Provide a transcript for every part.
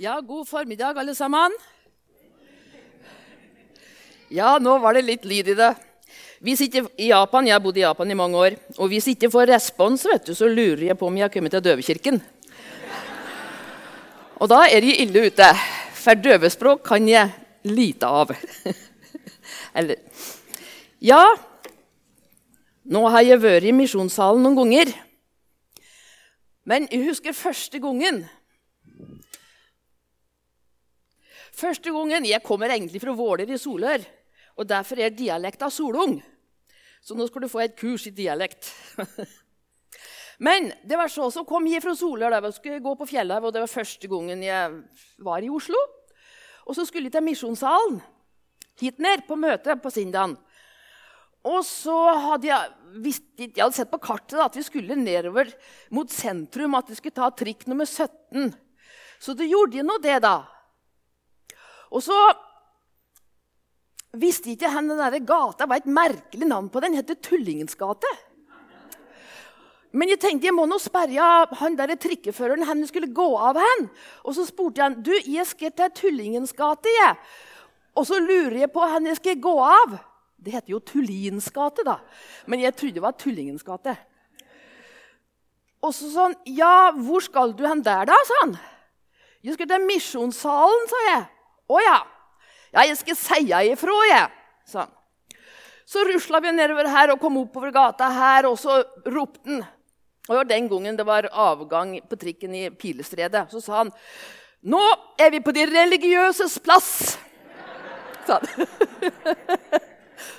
Ja, god formiddag, alle sammen. Ja, nå var det litt lyd i det. Vi sitter i Japan, Jeg har bodd i Japan i mange år. Og hvis ikke får respons, vet du, så lurer jeg på om jeg har kommet til døvekirken. Og da er jeg ille ute, for døvespråk kan jeg lite av. Eller Ja, nå har jeg vært i misjonssalen noen ganger. Men jeg husker første gangen Første gangen, Jeg kommer egentlig fra Våler i Solør, og derfor er dialekta solung. Så nå skal du få et kurs i dialekt. Men det var så som kom jeg fra Solør. Jeg skulle gå på fjellet, og Det var første gangen jeg var i Oslo. Og så skulle jeg til Misjonssalen hit ned på møte på Sindan. Og så hadde jeg, visst, jeg hadde sett på kartet at vi skulle nedover mot sentrum, at vi skulle ta trikk nummer 17. Så det gjorde jeg nå det, da. Og så visste ikke han den der gata var et merkelig navn på den. Den heter Tullingens gate. Men jeg tenkte jeg må nå sperre han der trikkeføreren han skulle gå av hen. Og så spurte jeg han, du, jeg skal til Tullingens gate. jeg. Og så lurer jeg på hvor jeg skal gå av. Det heter jo Tullins gate, da. Men jeg trodde det var Tullingens gate. Og så sånn, Ja, hvor skal du hen der, da? sa han. Jeg skal til Misjonssalen, sa jeg. Å ja. Ja, jeg skal si ifra, jeg, sa han. Så rusla vi nedover her og kom oppover gata her, og så ropte han. Og den gangen det var avgang på trikken i Pilestredet. Så sa han Nå er vi på de religiøses plass, sa.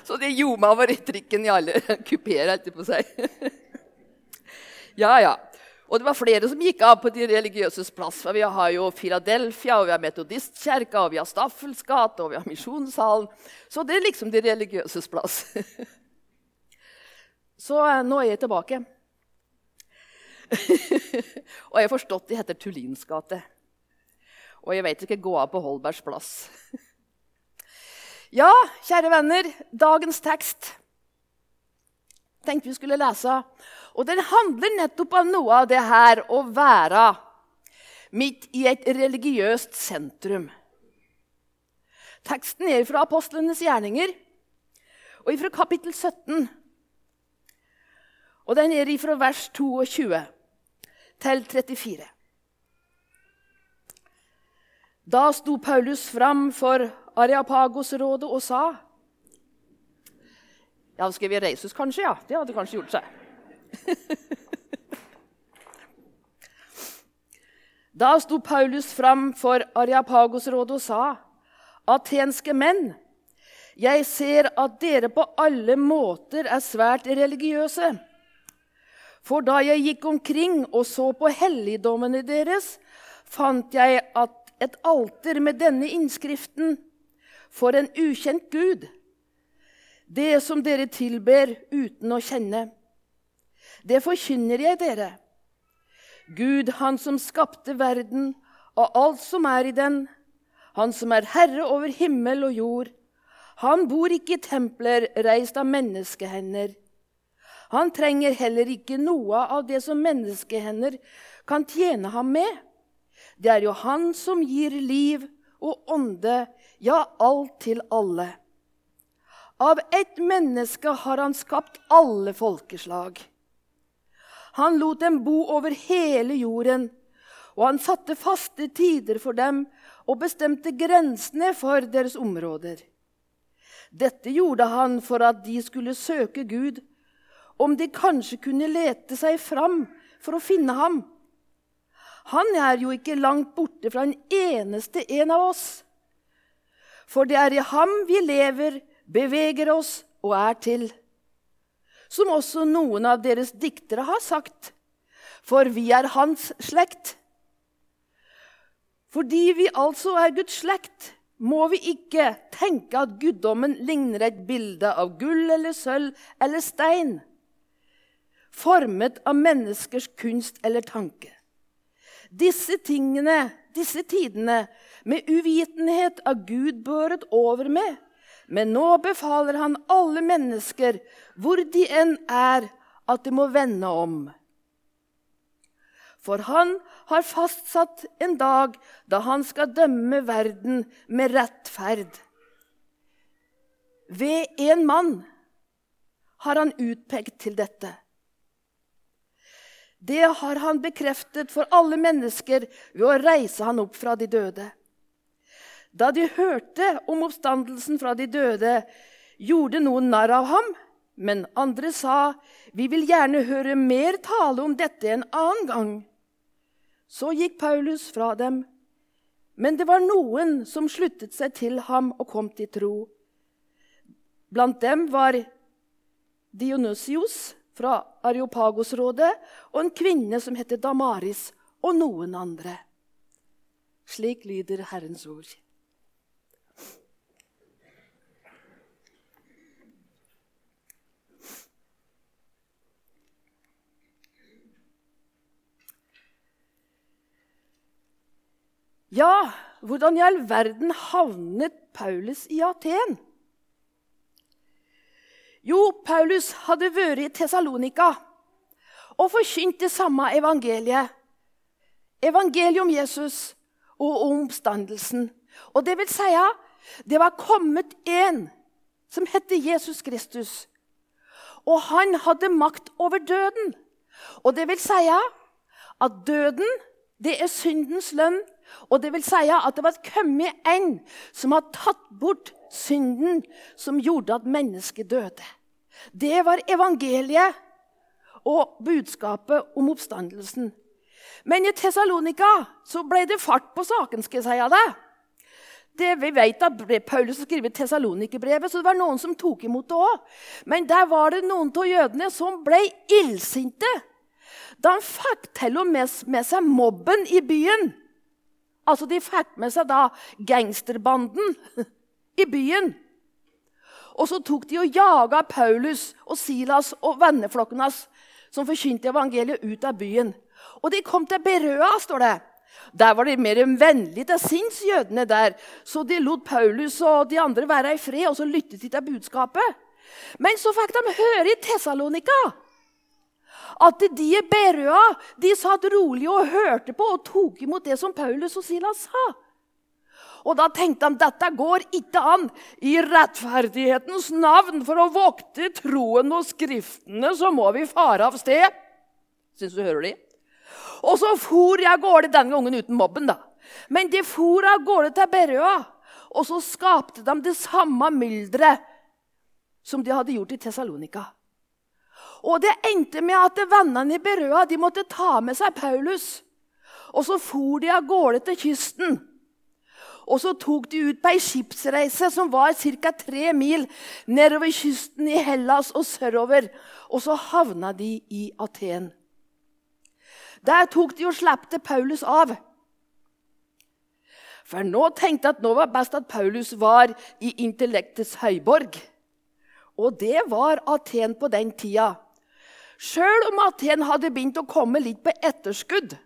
Så det ljoma over i trikken i alle kupeer, holdt jeg på å si. Ja, ja. Og det var flere som gikk av på de religiøses plass. for Vi har jo Philadelphia, og vi har Metodistkirka, og vi har Staffels gate og vi har Misjonssalen. Så det er liksom de religiøses plass. Så eh, nå er jeg tilbake. og jeg har forstått de heter Tullins gate. Og jeg vet ikke gå av på Holbergs plass. ja, kjære venner, dagens tekst tenkte vi skulle lese. Og den handler nettopp om noe av det her å være midt i et religiøst sentrum. Teksten er fra apostlenes gjerninger og fra kapittel 17. Og den er fra vers 22 til 34. Da sto Paulus fram for Areapagos-rådet og sa Jeg hadde skrevet Reisus, kanskje. ja. Det hadde kanskje gjort seg. da sto Paulus fram for Areapagos-rådet og sa, atenske menn, jeg ser at dere på alle måter er svært religiøse. For da jeg gikk omkring og så på helligdommene deres, fant jeg at et alter med denne innskriften For en ukjent Gud. Det som dere tilber uten å kjenne. Det forkynner jeg dere. Gud, han som skapte verden og alt som er i den, han som er herre over himmel og jord, han bor ikke i templer reist av menneskehender. Han trenger heller ikke noe av det som menneskehender kan tjene ham med. Det er jo han som gir liv og ånde, ja, alt til alle. Av ett menneske har han skapt alle folkeslag. Han lot dem bo over hele jorden, og han satte faste tider for dem og bestemte grensene for deres områder. Dette gjorde han for at de skulle søke Gud, om de kanskje kunne lete seg fram for å finne ham. Han er jo ikke langt borte fra en eneste en av oss. For det er i ham vi lever, beveger oss og er til som også noen av deres diktere har sagt, for vi er hans slekt. Fordi vi altså er Guds slekt, må vi ikke tenke at guddommen ligner et bilde av gull eller sølv eller stein, formet av menneskers kunst eller tanke. Disse tingene, disse tidene, med uvitenhet av Gud båret over med, men nå befaler han alle mennesker, hvor de enn er, at de må vende om. For han har fastsatt en dag da han skal dømme verden med rettferd. Ved en mann har han utpekt til dette. Det har han bekreftet for alle mennesker ved å reise han opp fra de døde. Da de hørte om oppstandelsen fra de døde, gjorde noen narr av ham, men andre sa, 'Vi vil gjerne høre mer tale om dette en annen gang.' Så gikk Paulus fra dem, men det var noen som sluttet seg til ham og kom til tro. Blant dem var Dionysios fra Areopagosrådet og en kvinne som heter Damaris, og noen andre. Slik lyder Herrens ord. Ja, hvordan i all verden havnet Paulus i Aten? Jo, Paulus hadde vært i Tessalonika og forkynt det samme evangeliet. Evangeliet om Jesus og om oppstandelsen. Og det vil si, det var kommet en som het Jesus Kristus. Og han hadde makt over døden. Og det vil si at døden, det er syndens lønn, og det vil si at det var kommet en som har tatt bort synden som gjorde at mennesket døde. Det var evangeliet og budskapet om oppstandelsen. Men i Tessalonika ble det fart på saken. skal jeg si det. Det vi vet at Paulus har skrevet Tessalonikerbrevet, så det var noen som tok imot det òg. Men der var det noen av jødene som ble illsinte. De fikk til og med, med seg mobben i byen. Altså, De fikk med seg da gangsterbanden i byen. Og så tok de og jaga Paulus og Silas og venneflokken hans som forkynte evangeliet, ut av byen. Og de kom til Berøa, står det. Der var de mer vennlige til sinns, jødene der. Så de lot Paulus og de andre være i fred, og så lyttet de til budskapet. Men så fikk de høre i Tessalonika at de i Berøa de satt rolig og hørte på og tok imot det som Paulus og Silas sa. Og da tenkte de dette går ikke an. I rettferdighetens navn, for å vokte troen og skriftene, så må vi fare av sted. Syns du hører de? Og så for jeg av gårde den gangen uten mobben, da. Men de for av gårde til Berøa. Og så skapte de det samme mylderet som de hadde gjort i Tessalonika. Og det endte med at vennene i Berøa de måtte ta med seg Paulus. Og så for de av gårde til kysten. Og så tok de ut på ei skipsreise som var ca. tre mil nedover kysten i Hellas og sørover. Og så havna de i Aten. Der tok de og slapp Paulus av. For nå tenkte jeg at nå var best at Paulus var i intellektets høyborg. Og det var Aten på den tida. Sjøl om Aten hadde begynt å komme litt på etterskudd.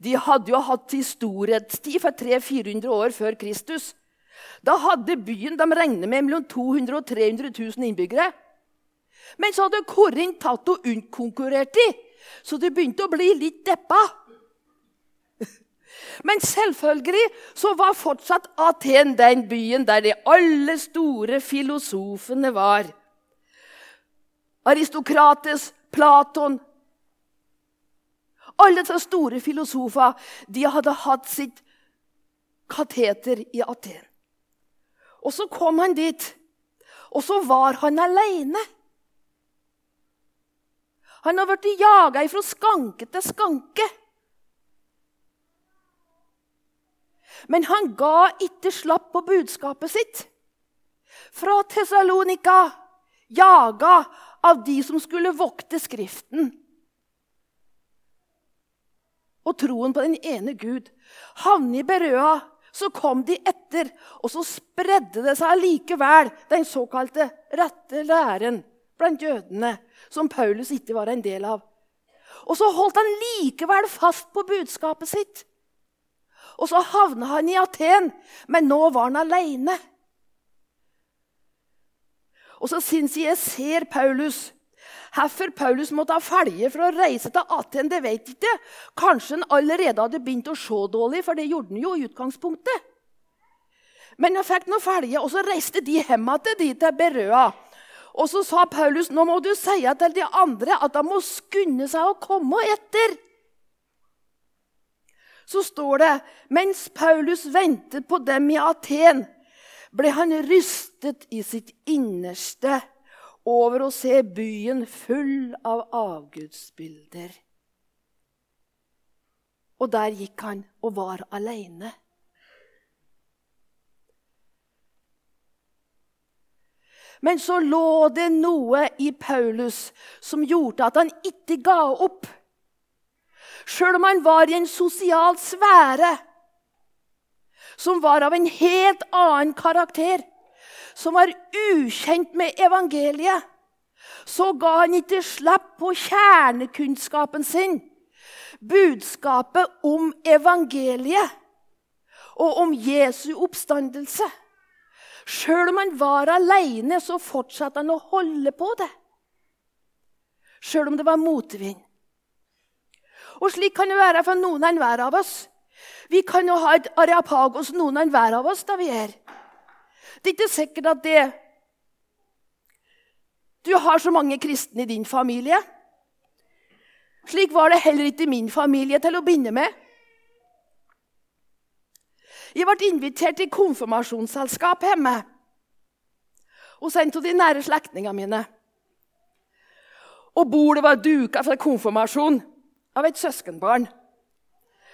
De hadde jo hatt storhetstid for 300-400 år før Kristus. Da hadde byen de regnet med mellom 200 og 300 000 innbyggere. Men så hadde Korint tatt og utkonkurrert dem, så det begynte å bli litt deppa. Men selvfølgelig så var fortsatt Aten den byen der de alle store filosofene var. Aristokrates, Platon Alle disse store filosofer de hadde hatt sitt kateter i Aten. Og så kom han dit, og så var han aleine. Han har blitt jaga fra skanke til skanke. Men han ga ikke slapp på budskapet sitt. Fra Tessalonika, jaga av de som skulle vokte Skriften. Og troen på den ene Gud. Havne i Berøa, så kom de etter, og så spredde det seg allikevel, den såkalte rette læren blant jødene, som Paulus ikke var en del av. Og så holdt han likevel fast på budskapet sitt. Og så havna han i Aten, men nå var han aleine. Og så syns jeg jeg ser Paulus. Hvorfor Paulus måtte ha følge for å reise til Aten, det vet jeg ikke. Kanskje han allerede hadde begynt å se dårlig, for det gjorde han jo i utgangspunktet. Men han fikk noe følge, og så reiste de hjem til de til Berøa. Og så sa Paulus nå må du si til de andre at de må skunde seg å komme etter. Så står det mens Paulus ventet på dem i Aten, ble han rystet i sitt innerste over å se byen full av avgudsbilder. Og der gikk han og var aleine. Men så lå det noe i Paulus som gjorde at han ikke ga opp. Sjøl om han var i en sosial sfære som var av en helt annen karakter, som var ukjent med evangeliet, så ga han ikke slipp på kjernekunnskapen sin, budskapet om evangeliet og om Jesu oppstandelse. Sjøl om han var aleine, så fortsatte han å holde på det. Sjøl om det var motvind. Og slik kan det være for noen av enhver av oss. Vi kan jo ha et areapagos, noen av enhver av oss, da vi er. Det er ikke sikkert at det Du har så mange kristne i din familie. Slik var det heller ikke i min familie til å begynne med. Jeg ble invitert til konfirmasjonsselskap hjemme hos en av de nære slektningene mine. Og bordet var duka for konfirmasjon av et søskenbarn.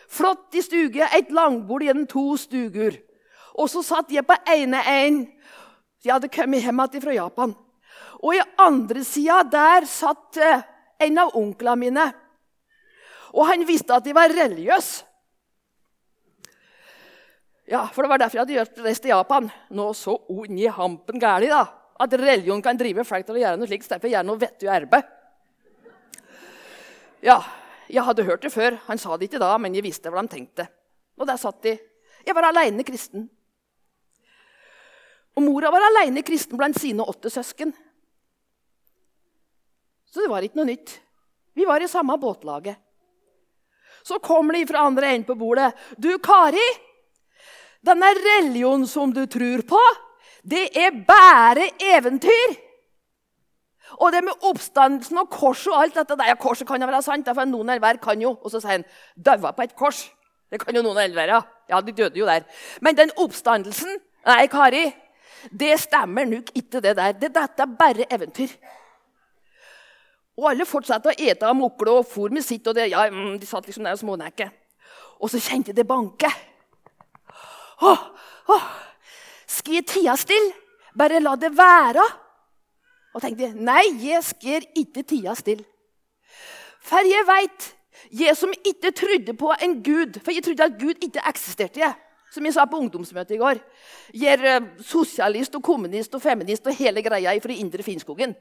Flott i stuge, et langbord gjennom to stuger. Og så satt jeg på ene en. De hadde kommet hjem igjen fra Japan. Og i andre sida der satt eh, en av onklene mine. Og han visste at de var religiøse. Ja, for det var derfor jeg hadde reist til Japan. Nå så ond i hampen gæli, da. At religion kan drive folk til å gjøre noe slikt. Derfor gjøre noe vettig arbeid. Ja, jeg hadde hørt det før. Han sa det ikke da, men jeg visste hva de tenkte. Og der satt de. Jeg var aleine kristen. Og mora var aleine kristen blant sine åtte søsken. Så det var ikke noe nytt. Vi var i samme båtlaget. Så kommer de fra andre enden på bordet. 'Du, Kari!' Denne religionen som du tror på, det er bare eventyr. Og det med oppstandelsen og korset og alt dette der, ja, Korset kan jo være sant, for noen elver kan jo. Og så sier han daua på et kors. Det kan jo noen elver, ja. Ja, de døde jo der. Men den oppstandelsen Nei, Kari, det stemmer nok ikke, det der. Det, dette er bare eventyr. Og alle fortsatte å ete av mokle og fôr med sitt. og det, ja, mm, De satt liksom der og smånekket. Og så kjente de banke. Skal jeg tie stille? Bare la det være? Og tenkte nei, jeg skal ikke tida stille. For jeg veit, jeg som ikke trodde på en gud For jeg trodde at Gud ikke eksisterte. jeg. Som jeg sa på ungdomsmøtet i går. Jeg er eh, sosialist og kommunist og feminist og hele greia fra Indre Finnskogen.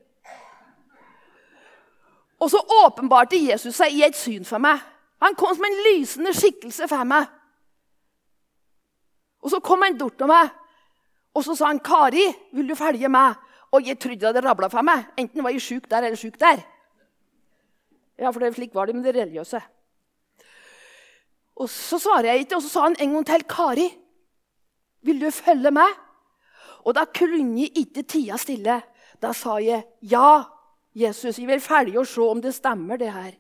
Og så åpenbarte Jesus seg i et syn for meg. Han kom som en lysende skikkelse for meg. Og Så kom han bort til meg og så sa han, 'Kari, vil du følge meg?' Og jeg trodde det hadde rabla for meg. Enten var jeg sjuk der eller sjuk der. Ja, for det slik var det med det religiøse. Og Så svarer jeg ikke, og så sa han en gang til, 'Kari, vil du følge meg?' Og da kunne jeg ikke tida stille. Da sa jeg, 'Ja, Jesus, jeg vil følge og se om det stemmer, det her.'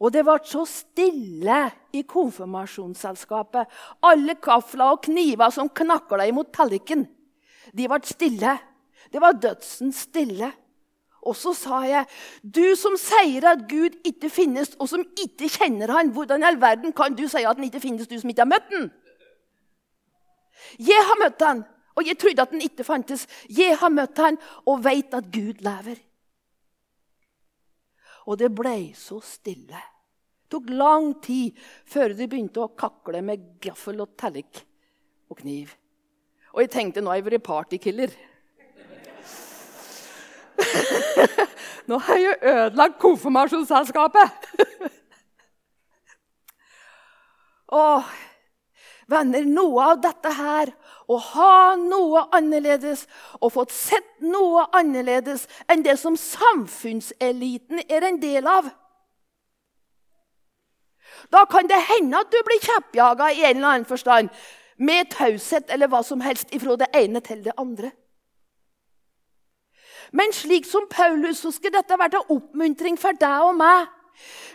Og det ble så stille i konfirmasjonsselskapet. Alle kafler og kniver som knakla imot tallerkenen, de ble stille. Det var dødsen stille. Og så sa jeg, 'Du som sier at Gud ikke finnes, og som ikke kjenner han, hvordan i all verden kan du si at han ikke finnes, du som ikke har møtt han?' Jeg har møtt han, og jeg trodde at han ikke fantes. Jeg har møtt han og vet at Gud lever. Og det ble så stille. Det tok lang tid før de begynte å kakle med gaffel og tallik og kniv. Og jeg tenkte nå har jeg vært partykiller. nå har jeg ødelagt konfirmasjonsselskapet. Åh, venner, noe av dette her å ha noe annerledes og fått sett noe annerledes enn det som samfunnseliten er en del av. Da kan det hende at du blir kjeppjaga i en eller annen forstand med taushet eller hva som helst ifra det ene til det andre. Men slik som Paulus så skal dette være til oppmuntring for deg og meg.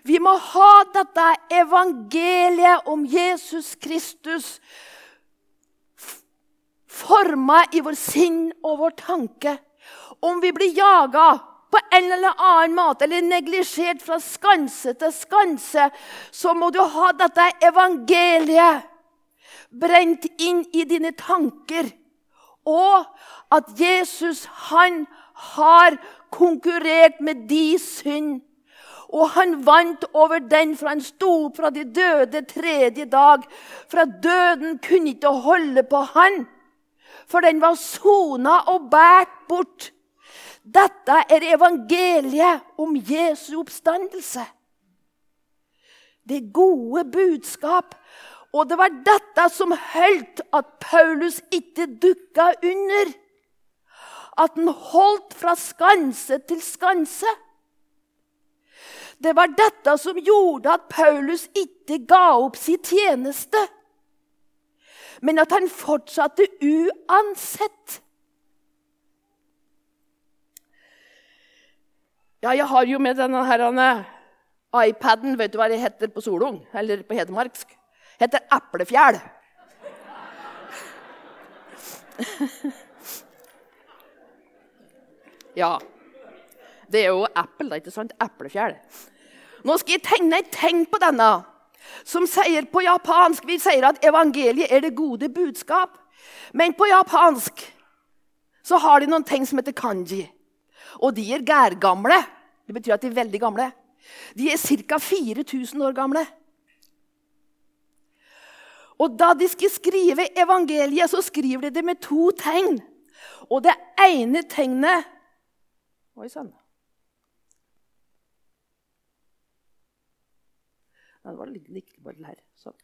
Vi må ha dette evangeliet om Jesus Kristus forma i vår sinn og vår tanke. Om vi blir jaga på en eller annen måte eller neglisjert fra skanse til skanse, så må du ha dette evangeliet brent inn i dine tanker. Og at Jesus, han har konkurrert med de synd. Og han vant over den, for han sto opp fra de døde tredje dag. For at døden kunne ikke holde på han, for den var sona og båret bort. Dette er evangeliet om Jesu oppstandelse. Det gode budskap. Og det var dette som holdt at Paulus ikke dukka under. At han holdt fra skanse til skanse. Det var dette som gjorde at Paulus ikke ga opp sin tjeneste, men at han fortsatte uansett. Ja, jeg har jo med denne iPaden Vet du hva det heter på Solung? Eller på hedmarksk? Heter eplefjæl. ja. Det er jo eple, da, ikke sant? Eplefjæl. Nå skal jeg tegne et tegn på denne, som sier på japansk Vi sier at evangeliet er det gode budskap. Men på japansk så har de noen tegn som heter kanji. Og de er gærgamle. Det betyr at de er veldig gamle. De er ca. 4000 år gamle. Og da de skal skrive evangeliet, så skriver de det med to tegn. Og det ene tegnet Oi sann. Det var litt like bare her. Sånn.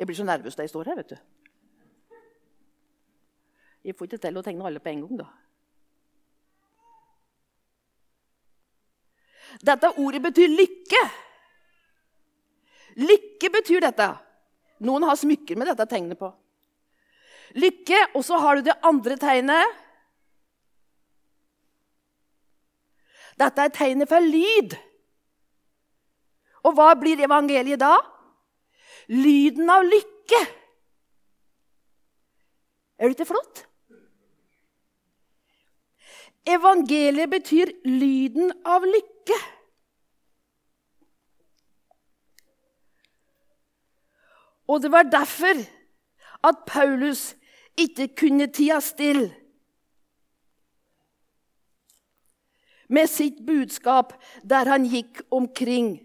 Jeg blir så nervøs da jeg står her, vet du. Jeg får ikke til å tegne alle på en gang, da. Dette ordet betyr lykke. Lykke betyr dette. Noen har smykker med dette tegnet på. Lykke, og så har du det andre tegnet. Dette er tegnet for lyd. Og hva blir evangeliet da? Lyden av lykke. Er det ikke flott? Evangeliet betyr lyden av lykke. Og det var derfor at Paulus ikke kunne tida stille med sitt budskap der han gikk omkring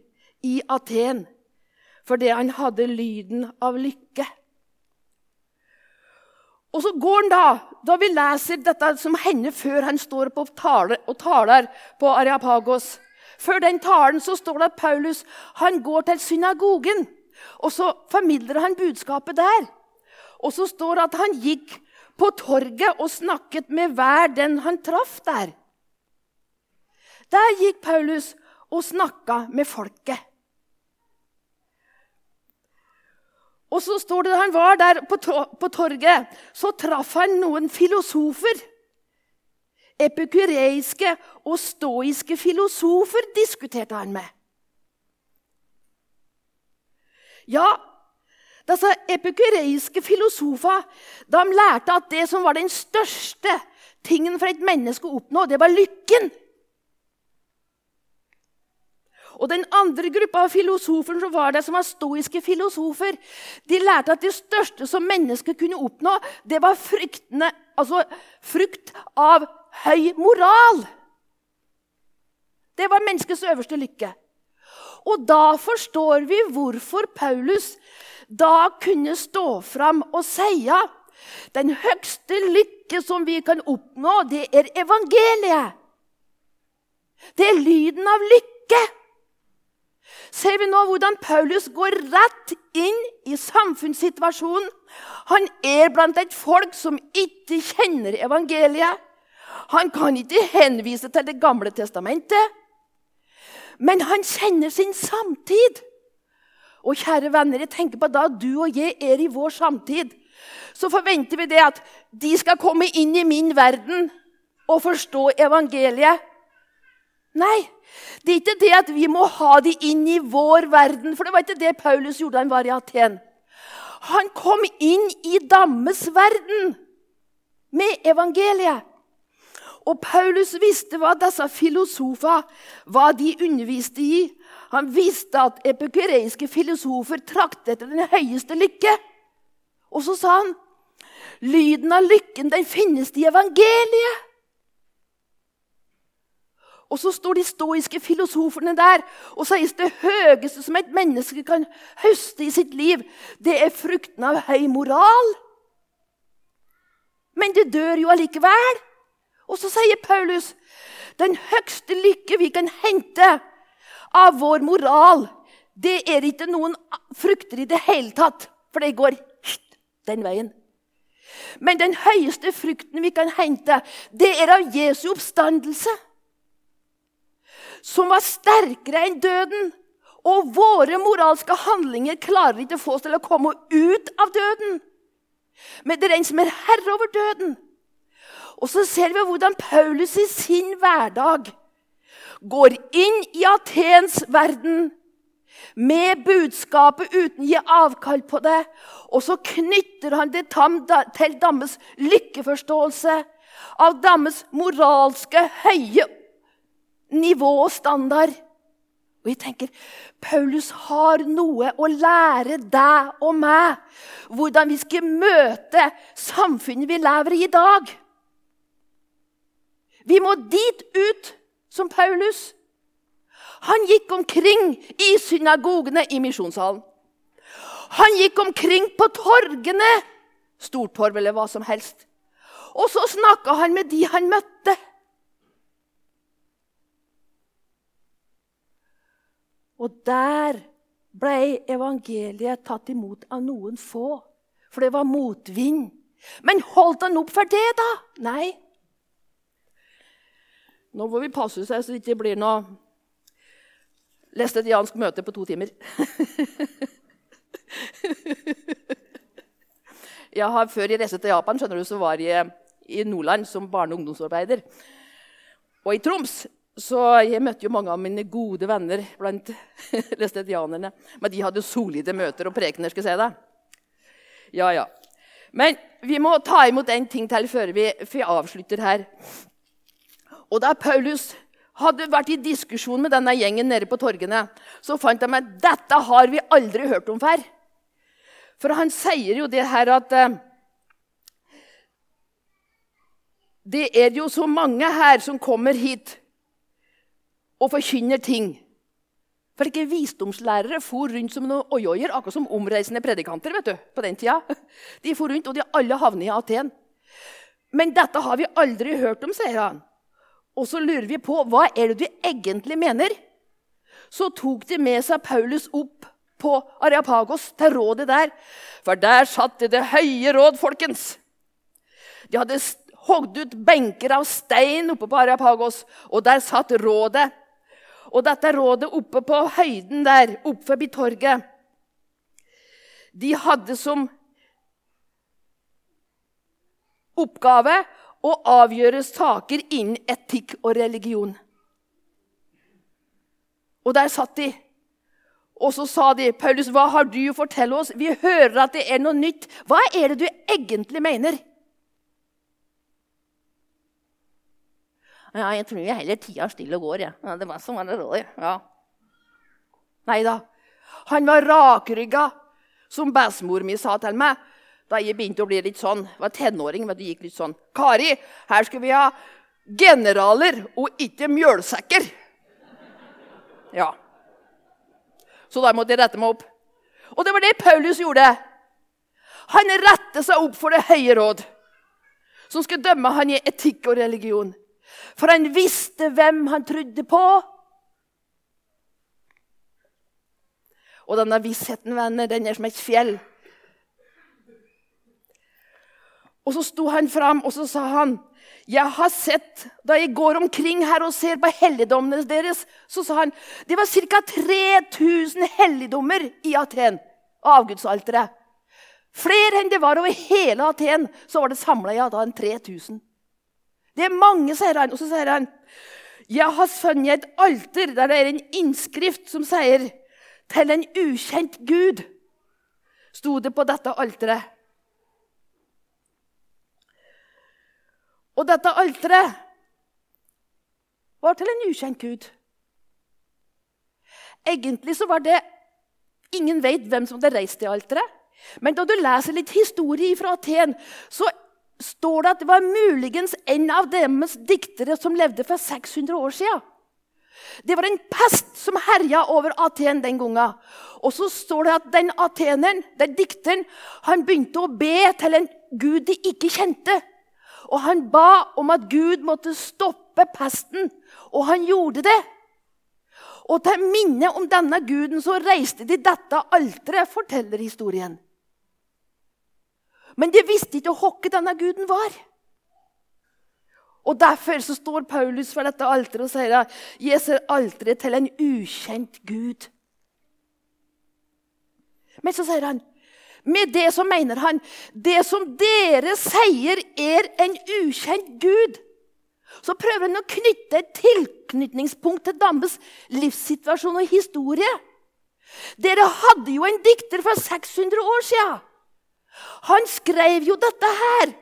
i Aten, fordi han hadde lyden av lykke. Og så går han da, da vi leser dette som hender før han står på tale, og taler på Areapagos Før den talen så står det at Paulus han går til synagogen. Og så formidler han budskapet der. Og så står det at han gikk på torget og snakket med hver den han traff der. Der gikk Paulus og snakka med folket. Og så står det han var der på, torget, så traff han noen filosofer. Epikureiske og stoiske filosofer diskuterte han med. Ja, disse epikureiske filosofer de lærte at det som var den største tingen for et menneske å oppnå, det var lykken. Og Den andre gruppa av filosofer som var der, som var stoiske filosofer, de lærte at det største som mennesket kunne oppnå, det var fryktene, altså frukt av høy moral. Det var menneskets øverste lykke. Og da forstår vi hvorfor Paulus da kunne stå fram og si den høgste lykke som vi kan oppnå, det er evangeliet. Det er lyden av lykke. Ser vi nå hvordan Paulus går rett inn i samfunnssituasjonen. Han er blant et folk som ikke kjenner evangeliet. Han kan ikke henvise til Det gamle testamentet. Men han kjenner sin samtid. Og kjære venner, jeg tenker på da du og jeg er i vår samtid, så forventer vi det at de skal komme inn i min verden og forstå evangeliet. Nei, det er ikke det at vi må ha de inn i vår verden, for det var ikke det Paulus gjorde da han var i Aten. Han kom inn i dammes verden med evangeliet. Og Paulus visste hva disse filosofer hva de underviste i. Han visste at epikureiske filosofer traktet etter den høyeste lykke. Og så sa han lyden av lykken den finnes i evangeliet. Og så står de stoiske filosoferne der og sier det høyeste som et menneske kan høste i sitt liv, det er frukten av høy moral. Men det dør jo allikevel. Og så sier Paulus den høyeste lykke vi kan hente av vår moral, det er ikke noen frukter i det hele tatt, for det går den veien. Men den høyeste frukten vi kan hente, det er av Jesu oppstandelse. Som var sterkere enn døden. Og våre moralske handlinger klarer ikke å få oss til å komme ut av døden. Men det er en som er herre over døden. Og så ser vi hvordan Paulus i sin hverdag går inn i Atens verden med budskapet uten å gi avkall på det. Og så knytter han det til Dammes lykkeforståelse av Dammes moralske høye nivå og standard. Og jeg tenker, Paulus har noe å lære deg og meg. Hvordan vi skal møte samfunnet vi lever i i dag. Vi må dit ut som Paulus. Han gikk omkring i synagogene i misjonssalen. Han gikk omkring på torgene, Stortorv eller hva som helst. Og så snakka han med de han møtte. Og der ble evangeliet tatt imot av noen få, for det var motvind. Men holdt han opp for det, da? Nei. Nå må vi passe seg så det ikke blir noe læstediansk møte på to timer. jeg har Før jeg reiste til Japan, skjønner du, så var jeg i Nordland som barne- og ungdomsarbeider. Og i Troms så jeg møtte jo mange av mine gode venner blant lestetianerne. Men de hadde solide møter og prekener, skal jeg si deg. Ja, ja. Men vi må ta imot en ting til før vi, vi avslutter her. Og da Paulus hadde vært i diskusjon med denne gjengen nede på torgene, så fant de at dette har vi aldri hørt om før. For han sier jo det her at eh, Det er jo så mange her som kommer hit og forkynner ting. For ikke visdomslærere for rundt som noen ojoier, akkurat som omreisende predikanter. vet du, på den tida. De for rundt, og de alle havnet i Aten. Men dette har vi aldri hørt om, sier han. Og så lurer vi på hva er det du egentlig mener. Så tok de med seg Paulus opp på Areapagos, til rådet der. For der satt det det høye råd, folkens. De hadde hogd ut benker av stein oppe på Areapagos, og der satt rådet. Og dette rådet oppe på høyden der, oppe forbi torget De hadde som oppgave å avgjøre saker innen etikk og religion. Og der satt de. Og så sa de, 'Paulus, hva har du å fortelle oss? Vi hører at det er noe nytt. Hva er det du egentlig mener?' Ja, jeg tror jeg heller tida stille går, jeg. Ja. det var som var det rådet. Ja. Nei da. Han var rakrygga, som bestemor mi sa til meg da jeg begynte å bli litt sånn, var tenåring. men det gikk litt sånn. 'Kari, her skal vi ha generaler og ikke mjølsekker.' Ja. Så da måtte jeg rette meg opp. Og det var det Paulus gjorde. Han rette seg opp for det høye råd, som skulle dømme han i etikk og religion. For han visste hvem han trodde på. Og denne vissheten, venner, den er som et fjell. Og så sto han fram, og så sa han jeg har sett, Da jeg går omkring her og ser på helligdommene deres, så sa han det var ca. 3000 helligdommer i Aten. Avgudsalteret. Flere enn det var over hele Aten. Så var det samla i Aten 3000. Det er mange, sier han. Og så sier han jeg har funnet et alter der det er en innskrift som sier 'Til en ukjent Gud'. Sto det på dette alteret. Og dette alteret var til en ukjent gud. Egentlig så var det Ingen vet hvem som hadde reist det alteret. Men da du leser litt historie fra Aten, så står det at det var muligens en av deres diktere som levde for 600 år siden. Det var en pest som herja over Aten den gangen. Og så står det at den ateneren, den dikteren, han begynte å be til en gud de ikke kjente. Og han ba om at Gud måtte stoppe pesten, og han gjorde det. Og til minne om denne guden så reiste de dette alteret, forteller historien. Men de visste ikke hvem denne guden var. Og Derfor så står Paulus for dette alteret og sier at jeg ser alteret til en ukjent gud. Men så sier han med det så mener han det som dere sier er en ukjent gud. Så prøver han å knytte et tilknytningspunkt til Dambes livssituasjon og historie. Dere hadde jo en dikter for 600 år siden. Han skrev jo dette her.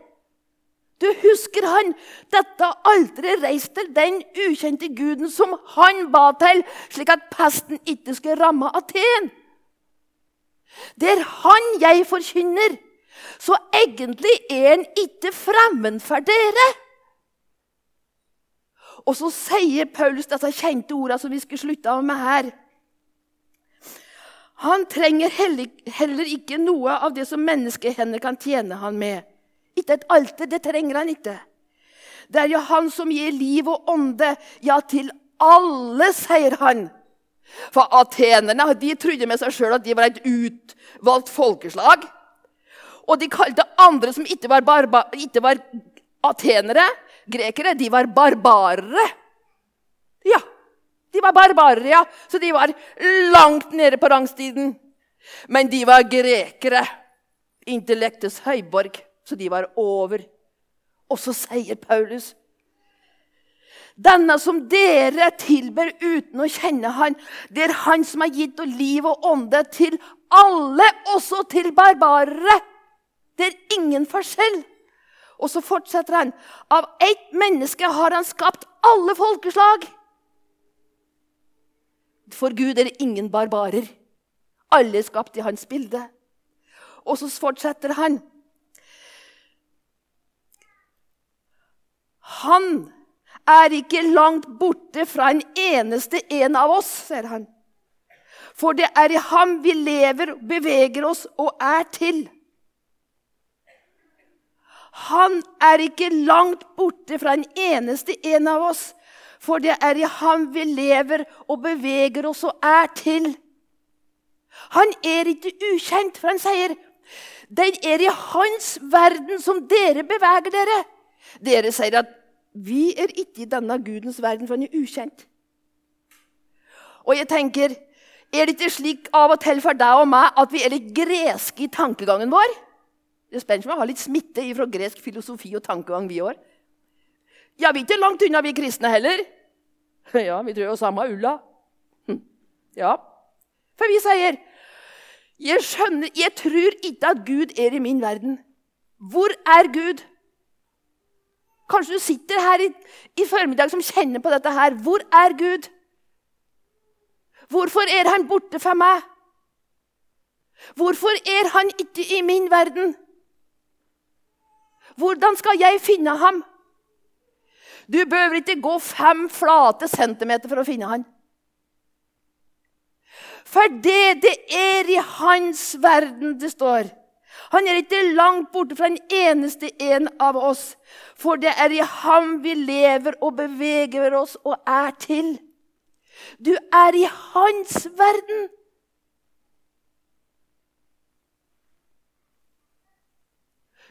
Du husker han? Dette aldri reist til den ukjente guden som han ba til, slik at pesten ikke skulle ramme Aten. Det er han jeg forkynner. Så egentlig er han ikke fremmed for dere. Og så sier Paulus disse kjente ordene som vi skal slutte av med her. Han trenger heller ikke noe av det som menneskehender kan tjene han med. Ikke et alter, det trenger han ikke. Det er jo han som gir liv og ånde, ja, til alle, sier han. For atenerne de trodde med seg sjøl at de var et utvalgt folkeslag. Og de kalte andre som ikke var, barba, ikke var atenere, grekere, de var barbarere. Ja, de var barbarer, ja. Så de var langt nede på rangstiden. Men de var grekere. Intellektets høyborg. Så de var over. Og så sier Paulus denne som dere tilber uten å kjenne han, det er han som har gitt liv og ånde til alle, også til barbarere. Det er ingen forskjell. Og så fortsetter han. Av ett menneske har han skapt alle folkeslag. For Gud er det ingen barbarer. Alle er skapt i hans bilde. Og så fortsetter han. Han er ikke langt borte fra en eneste en av oss, sier han. For det er i ham vi lever, beveger oss og er til. Han er ikke langt borte fra en eneste en av oss, for det er i ham vi lever og beveger oss og er til. Han er ikke ukjent, for han sier den er i hans verden som dere beveger dere. Dere sier at vi er ikke i denne Gudens verden, for han er ukjent. Og jeg tenker, Er det ikke slik av og til for deg og meg at vi er litt greske i tankegangen vår? Det er spennende om jeg har litt smitte fra gresk filosofi og tankegang, vi òg. Ja, vi er ikke langt unna, vi kristne heller. Ja, vi tror jo samme ulla. Hm. Ja. For vi sier jeg, skjønner, jeg tror ikke at Gud er i min verden. Hvor er Gud? Kanskje du sitter her i, i formiddag som kjenner på dette her. Hvor er Gud? Hvorfor er han borte fra meg? Hvorfor er han ikke i min verden? Hvordan skal jeg finne ham? Du behøver ikke gå fem flate centimeter for å finne han. For det det er i hans verden det står. Han er ikke langt borte fra den eneste en av oss. For det er i ham vi lever og beveger oss og er til. Du er i hans verden.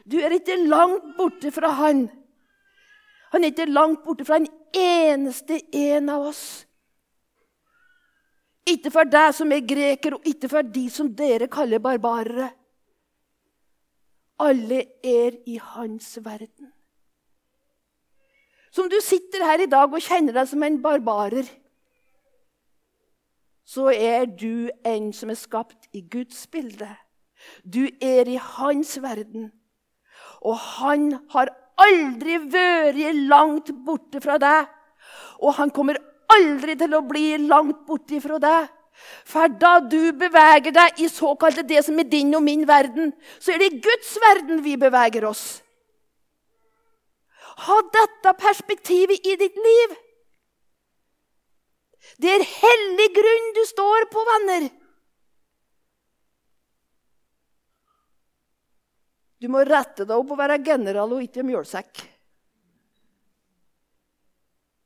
Du er ikke langt borte fra han. Han er ikke langt borte fra en eneste en av oss. Ikke for deg som er greker, og ikke for de som dere kaller barbarere. Alle er i hans verden. Som du sitter her i dag og kjenner deg som en barbarer, så er du en som er skapt i Guds bilde. Du er i hans verden. Og han har aldri vært langt borte fra deg. Og han kommer aldri til å bli langt borte fra deg. For da du beveger deg i såkalte det som er din og min verden, så er det i Guds verden vi beveger oss. Ha dette perspektivet i ditt liv. Det er hellig grunn du står på, venner. Du må rette deg opp og være general og ikke mjølsekk.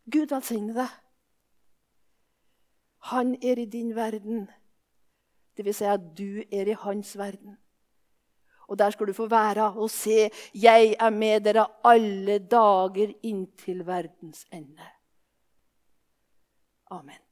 Gud velsigne deg. Han er i din verden. Det vil si at du er i hans verden. Og der skal du få være og se 'Jeg er med dere alle dager inntil verdens ende'. Amen.